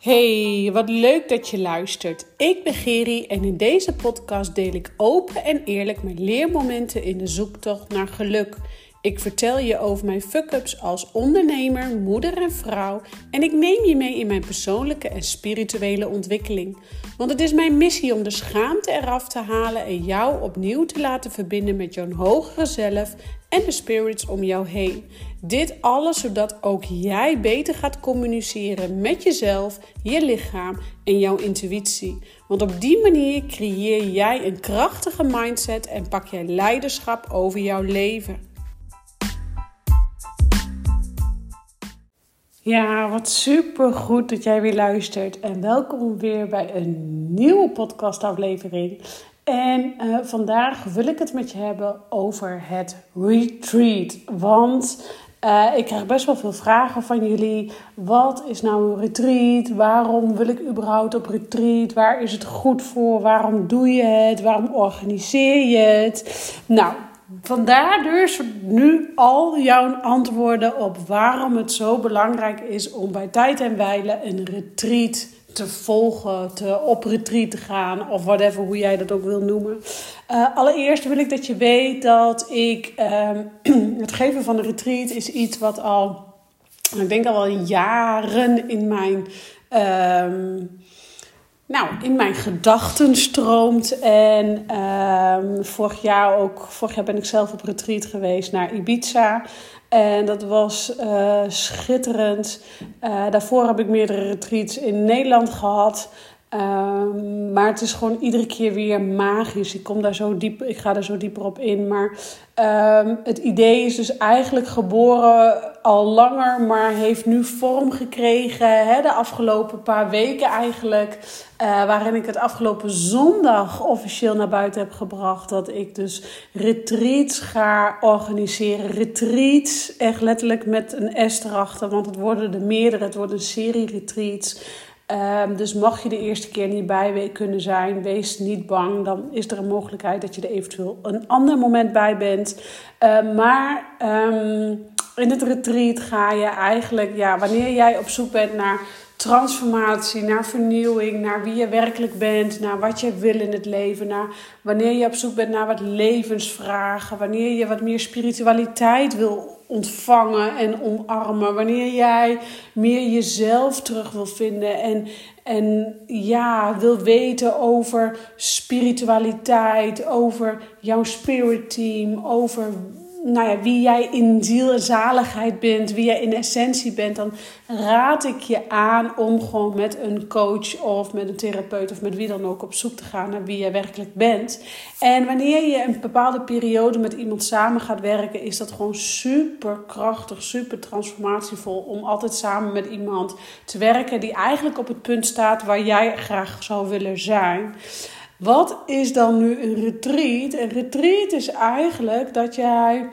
Hey, wat leuk dat je luistert. Ik ben Geri en in deze podcast deel ik open en eerlijk mijn leermomenten in de zoektocht naar geluk. Ik vertel je over mijn fuck-ups als ondernemer, moeder en vrouw en ik neem je mee in mijn persoonlijke en spirituele ontwikkeling. Want het is mijn missie om de schaamte eraf te halen en jou opnieuw te laten verbinden met jouw hogere zelf en de spirits om jou heen. Dit alles zodat ook jij beter gaat communiceren met jezelf, je lichaam en jouw intuïtie. Want op die manier creëer jij een krachtige mindset en pak jij leiderschap over jouw leven. Ja, wat super goed dat jij weer luistert en welkom weer bij een nieuwe podcastaflevering. En uh, vandaag wil ik het met je hebben over het retreat. Want uh, ik krijg best wel veel vragen van jullie. Wat is nou een retreat? Waarom wil ik überhaupt op retreat? Waar is het goed voor? Waarom doe je het? Waarom organiseer je het? Nou, Vandaar dus nu al jouw antwoorden op waarom het zo belangrijk is om bij tijd en wijle een retreat te volgen, te op retreat te gaan of whatever, hoe jij dat ook wil noemen. Uh, allereerst wil ik dat je weet dat ik uh, het geven van een retreat is iets wat al, ik denk al wel jaren in mijn. Uh, nou, in mijn gedachten stroomt. En ehm, vorig jaar ook, vorig jaar ben ik zelf op retreat geweest naar Ibiza. En dat was uh, schitterend. Uh, daarvoor heb ik meerdere retreats in Nederland gehad. Um, maar het is gewoon iedere keer weer magisch. Ik, kom daar zo diep, ik ga daar zo dieper op in. Maar um, het idee is dus eigenlijk geboren al langer, maar heeft nu vorm gekregen hè, de afgelopen paar weken eigenlijk. Uh, waarin ik het afgelopen zondag officieel naar buiten heb gebracht. Dat ik dus retreats ga organiseren. Retreats, echt letterlijk met een S erachter. Want het worden er meerdere. Het wordt een serie retreats. Um, dus mag je de eerste keer niet bij kunnen zijn, wees niet bang. Dan is er een mogelijkheid dat je er eventueel een ander moment bij bent. Uh, maar um, in het retreat ga je eigenlijk, ja, wanneer jij op zoek bent naar transformatie, naar vernieuwing, naar wie je werkelijk bent, naar wat je wil in het leven, naar wanneer je op zoek bent naar wat levensvragen, wanneer je wat meer spiritualiteit wil ontvangen en omarmen, wanneer jij meer jezelf terug wil vinden en, en ja, wil weten over spiritualiteit, over jouw spirit team, over nou ja, wie jij in ziel en zaligheid bent, wie jij in essentie bent, dan raad ik je aan om gewoon met een coach of met een therapeut of met wie dan ook op zoek te gaan naar wie jij werkelijk bent. En wanneer je een bepaalde periode met iemand samen gaat werken, is dat gewoon super krachtig, super transformatievol om altijd samen met iemand te werken die eigenlijk op het punt staat waar jij graag zou willen zijn. Wat is dan nu een retreat? Een retreat is eigenlijk dat jij.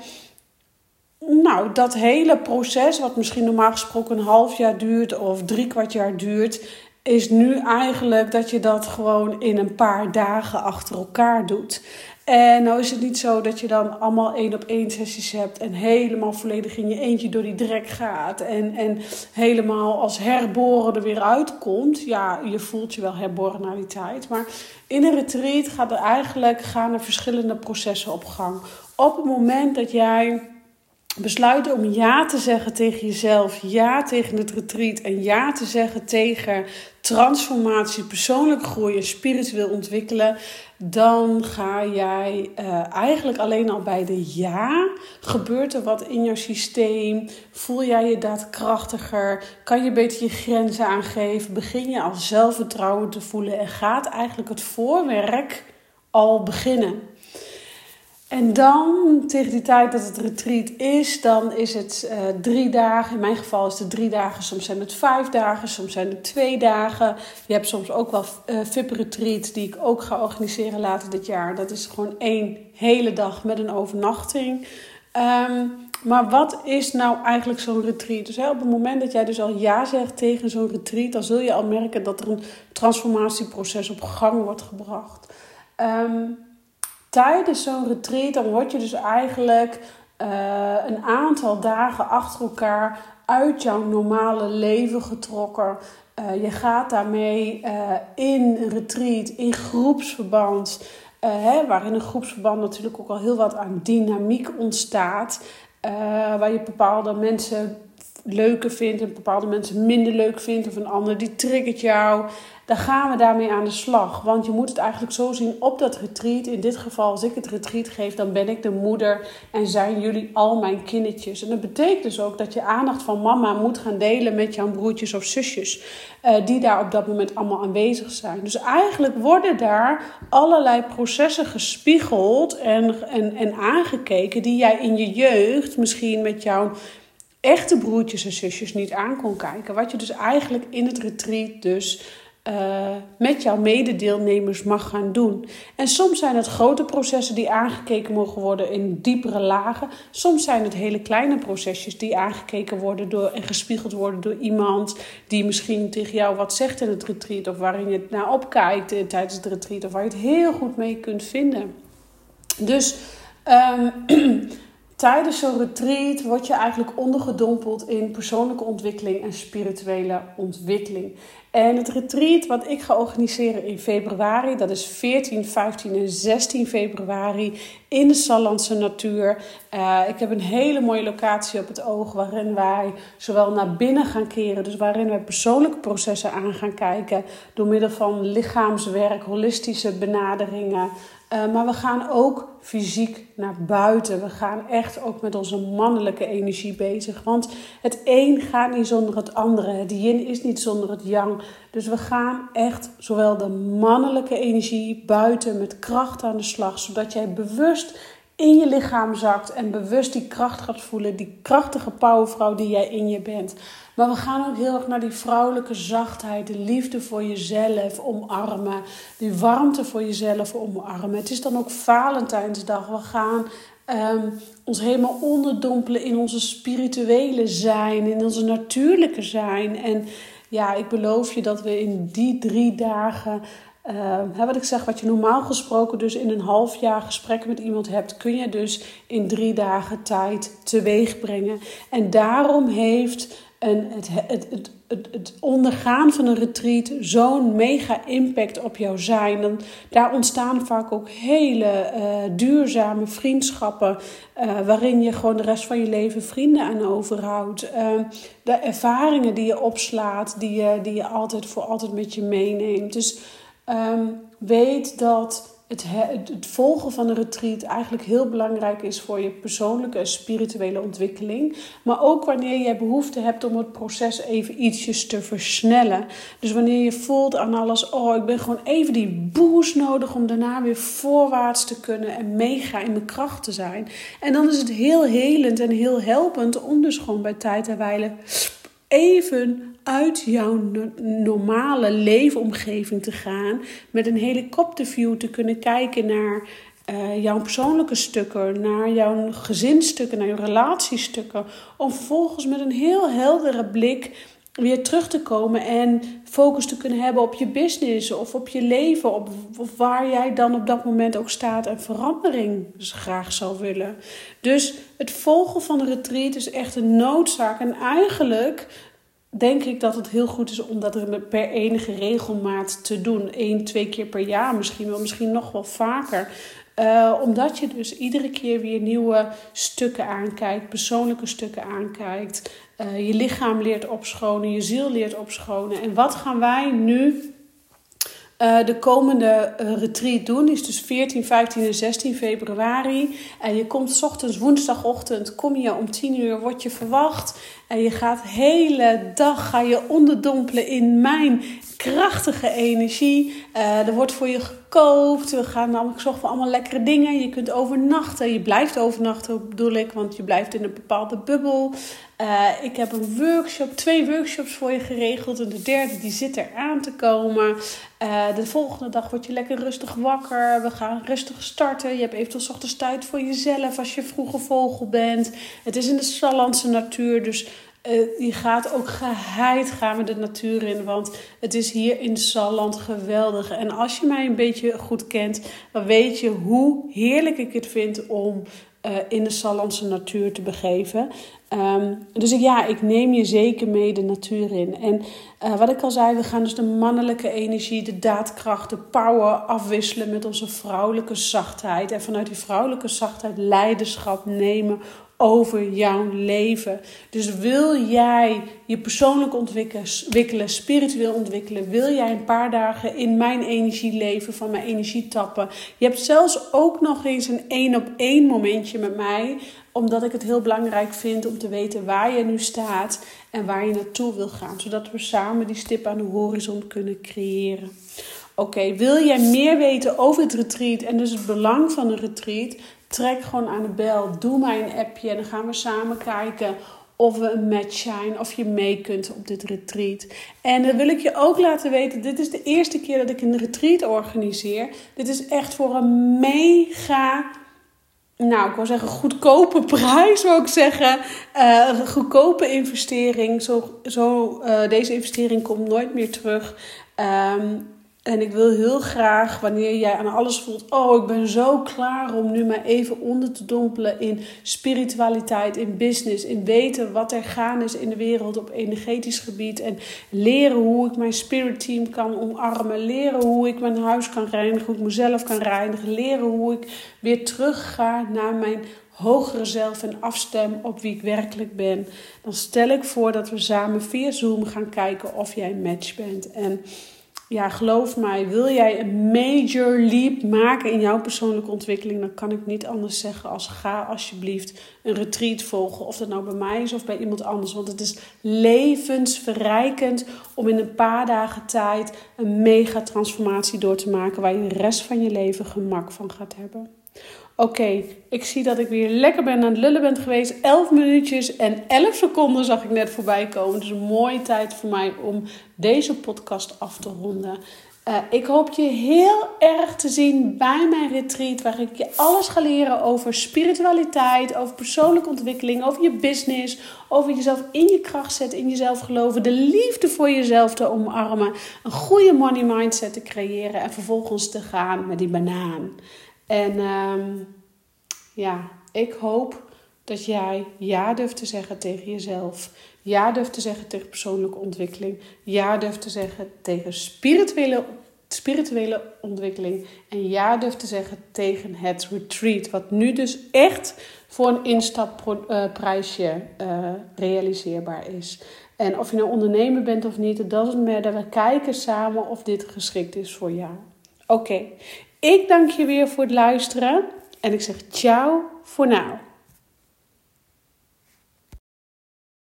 Nou, dat hele proces, wat misschien normaal gesproken een half jaar duurt of drie kwart jaar duurt, is nu eigenlijk dat je dat gewoon in een paar dagen achter elkaar doet. En nou is het niet zo dat je dan allemaal één op één sessies hebt en helemaal volledig in je eentje door die drek gaat en, en helemaal als herboren er weer uitkomt. Ja, je voelt je wel herboren na die tijd. Maar in een retreat gaat er eigenlijk, gaan er verschillende processen op gang. Op het moment dat jij besluiten om ja te zeggen tegen jezelf, ja tegen het retreat en ja te zeggen tegen transformatie, persoonlijk groeien, spiritueel ontwikkelen, dan ga jij uh, eigenlijk alleen al bij de ja. Gebeurt er wat in jouw systeem? Voel jij je daadkrachtiger? Kan je beter je grenzen aangeven? Begin je al zelfvertrouwen te voelen en gaat eigenlijk het voorwerk al beginnen? En dan, tegen die tijd dat het retreat is, dan is het uh, drie dagen. In mijn geval is het drie dagen, soms zijn het vijf dagen, soms zijn het twee dagen. Je hebt soms ook wel uh, VIP-retreat die ik ook ga organiseren later dit jaar. Dat is gewoon één hele dag met een overnachting. Um, maar wat is nou eigenlijk zo'n retreat? Dus op het moment dat jij dus al ja zegt tegen zo'n retreat, dan zul je al merken dat er een transformatieproces op gang wordt gebracht. Um, tijdens zo'n retreat, dan word je dus eigenlijk uh, een aantal dagen achter elkaar uit jouw normale leven getrokken. Uh, je gaat daarmee uh, in een retreat, in groepsverband, hè, waarin een groepsverband natuurlijk ook al heel wat aan dynamiek ontstaat. waar je bepaalde mensen leuker vindt en bepaalde mensen minder leuk vindt, of een ander die triggert jou dan gaan we daarmee aan de slag. Want je moet het eigenlijk zo zien op dat retreat. In dit geval, als ik het retreat geef, dan ben ik de moeder en zijn jullie al mijn kindertjes. En dat betekent dus ook dat je aandacht van mama moet gaan delen met jouw broertjes of zusjes. Uh, die daar op dat moment allemaal aanwezig zijn. Dus eigenlijk worden daar allerlei processen gespiegeld en, en, en aangekeken die jij in je jeugd misschien met jouw echte broertjes en zusjes niet aan kon kijken. Wat je dus eigenlijk in het retreat dus uh, met jouw mededeelnemers mag gaan doen. En soms zijn het grote processen die aangekeken mogen worden in diepere lagen. Soms zijn het hele kleine procesjes die aangekeken worden door, en gespiegeld worden door iemand die misschien tegen jou wat zegt in het retreat. Of waarin je naar opkijkt tijdens het retreat. Of waar je het heel goed mee kunt vinden. Dus um, tijdens zo'n retreat word je eigenlijk ondergedompeld in persoonlijke ontwikkeling en spirituele ontwikkeling. En het retreat wat ik ga organiseren in februari, dat is 14, 15 en 16 februari in de Sallandse natuur. Uh, ik heb een hele mooie locatie op het oog waarin wij zowel naar binnen gaan keren, dus waarin wij persoonlijke processen aan gaan kijken door middel van lichaamswerk, holistische benaderingen. Uh, maar we gaan ook fysiek naar buiten. We gaan echt ook met onze mannelijke energie bezig. Want het een gaat niet zonder het andere. Het yin is niet zonder het yang. Dus we gaan echt zowel de mannelijke energie buiten met kracht aan de slag. Zodat jij bewust in je lichaam zakt en bewust die kracht gaat voelen. Die krachtige powervrouw die jij in je bent. Maar we gaan ook heel erg naar die vrouwelijke zachtheid, de liefde voor jezelf omarmen, die warmte voor jezelf omarmen. Het is dan ook Valentijnsdag. We gaan um, ons helemaal onderdompelen in onze spirituele zijn, in onze natuurlijke zijn. En ja, ik beloof je dat we in die drie dagen uh, wat ik zeg, wat je normaal gesproken dus in een half jaar gesprekken met iemand hebt, kun je dus in drie dagen tijd teweeg brengen. En daarom heeft een, het, het, het, het, het ondergaan van een retreat zo'n mega impact op jouw zijn. En daar ontstaan vaak ook hele uh, duurzame vriendschappen, uh, waarin je gewoon de rest van je leven vrienden aan overhoudt. Uh, de ervaringen die je opslaat, die je, die je altijd voor altijd met je meeneemt. Dus um, weet dat het, het, volgen van een retreat eigenlijk heel belangrijk is voor je persoonlijke en spirituele ontwikkeling. Maar ook wanneer je behoefte hebt om het proces even ietsjes te versnellen. Dus wanneer je voelt aan alles, oh ik ben gewoon even die boost nodig om daarna weer voorwaarts te kunnen en mega in mijn kracht te zijn. En dan is het heel helend en heel helpend om dus gewoon bij tijd en wijle even uit jouw normale leefomgeving te gaan. Met een helikopterview te kunnen kijken naar uh, jouw persoonlijke stukken, naar jouw gezinsstukken, naar jouw relatiestukken. Om vervolgens met een heel heldere blik weer terug te komen en focus te kunnen hebben op je business of op je leven, op, of waar jij dan op dat moment ook staat en verandering graag zou willen. Dus het volgen van een retreat is echt een noodzaak en eigenlijk denk ik dat het heel goed is om dat er per enige regelmaat te doen. Eén, twee keer per jaar misschien wel, misschien nog wel vaker. Uh, omdat je dus iedere keer weer nieuwe stukken aankijkt, persoonlijke stukken aankijkt. Uh, je lichaam leert opschonen, je ziel leert opschonen. En wat gaan wij nu uh, de komende uh, retreat doen. is dus 14, 15 en 16 februari. En je komt ochtends, woensdagochtend, kom je om 10 uur, word je verwacht. En je gaat de hele dag ga je onderdompelen in mijn krachtige energie. Uh, er wordt voor je gekookt. We gaan namelijk zorgen voor allemaal lekkere dingen. Je kunt overnachten. Je blijft overnachten bedoel ik, want je blijft in een bepaalde bubbel. Uh, ik heb een workshop, twee workshops voor je geregeld. En de derde die zit er aan te komen. Uh, de volgende dag word je lekker rustig wakker. We gaan rustig starten. Je hebt eventueel ochtends tijd voor jezelf als je vroege vogel bent. Het is in de Sallandse natuur, dus uh, je gaat ook geheid gaan met de natuur in. Want het is hier in Salland geweldig. En als je mij een beetje goed kent, dan weet je hoe heerlijk ik het vind om in de Sallandse natuur te begeven. Ehm, dus ja, ik neem je zeker mee de natuur in. En uh, wat ik al zei, we gaan dus de mannelijke energie, de daadkracht, de power afwisselen met onze vrouwelijke zachtheid. En vanuit die vrouwelijke zachtheid leiderschap nemen over jouw leven. Dus wil jij je persoonlijk ontwikkelen, spiritueel ontwikkelen, wil jij een paar dagen in mijn energie leven, van mijn energie tappen. Je hebt zelfs ook nog eens een één op één momentje met mij, omdat ik het heel belangrijk vind om te weten waar je nu staat en waar je naartoe wil gaan, zodat we samen die stip aan de horizon kunnen creëren. Oké, wil jij meer weten over het retreat en dus het belang van een retreat? Trek gewoon aan de bel, doe mij een appje en dan gaan we samen kijken of we een match zijn, of je mee kunt op dit retreat. En dan wil ik je ook laten weten, dit is de eerste keer dat ik een retreat organiseer. Dit is echt voor een mega, nou ik wil zeggen goedkope prijs, wil ik zeggen. Uh, goedkope investering. Zo, zo, uh, deze investering komt nooit meer terug. Um, en ik wil heel graag, wanneer jij aan alles voelt, oh, ik ben zo klaar om nu maar even onder te dompelen in spiritualiteit, in business, in weten wat er gaan is in de wereld op energetisch gebied. En leren hoe ik mijn spirit team kan omarmen, leren hoe ik mijn huis kan reinigen, hoe ik mezelf kan reinigen, leren hoe ik weer terug ga naar mijn hogere zelf en afstem op wie ik werkelijk ben. Dan stel ik voor dat we samen via Zoom gaan kijken of jij een match bent. En ja, geloof mij, wil jij een major leap maken in jouw persoonlijke ontwikkeling, dan kan ik niet anders zeggen als ga alsjeblieft een retreat volgen. Of dat nou bij mij is of bij iemand anders. Want het is levensverrijkend om in een paar dagen tijd een mega transformatie door te maken waar je de rest van je leven gemak van gaat hebben. Oké, ik zie dat ik weer lekker ben aan het lullen ben geweest. 11 minuutjes en 11 seconden zag ik net voorbij komen. Dus een mooie tijd voor mij om deze podcast af te ronden. Uh, ik hoop je heel erg te zien bij mijn retreat, waar ik je alles ga leren over spiritualiteit, over persoonlijke ontwikkeling, over je business, over jezelf in je kracht zetten, in jezelf geloven, de liefde voor jezelf te omarmen, een goede money mindset te creëren en vervolgens te gaan met die banaan. En um, ja, ik hoop dat jij ja durft te zeggen tegen jezelf. Ja durft te zeggen tegen persoonlijke ontwikkeling. Ja durft te zeggen tegen spirituele, spirituele ontwikkeling. En ja durft te zeggen tegen het retreat. Wat nu dus echt voor een instapprijsje uh, realiseerbaar is. En of je nou ondernemer bent of niet, het doesn't matter. We kijken samen of dit geschikt is voor jou. Oké, ik dank je weer voor het luisteren en ik zeg ciao voor nu.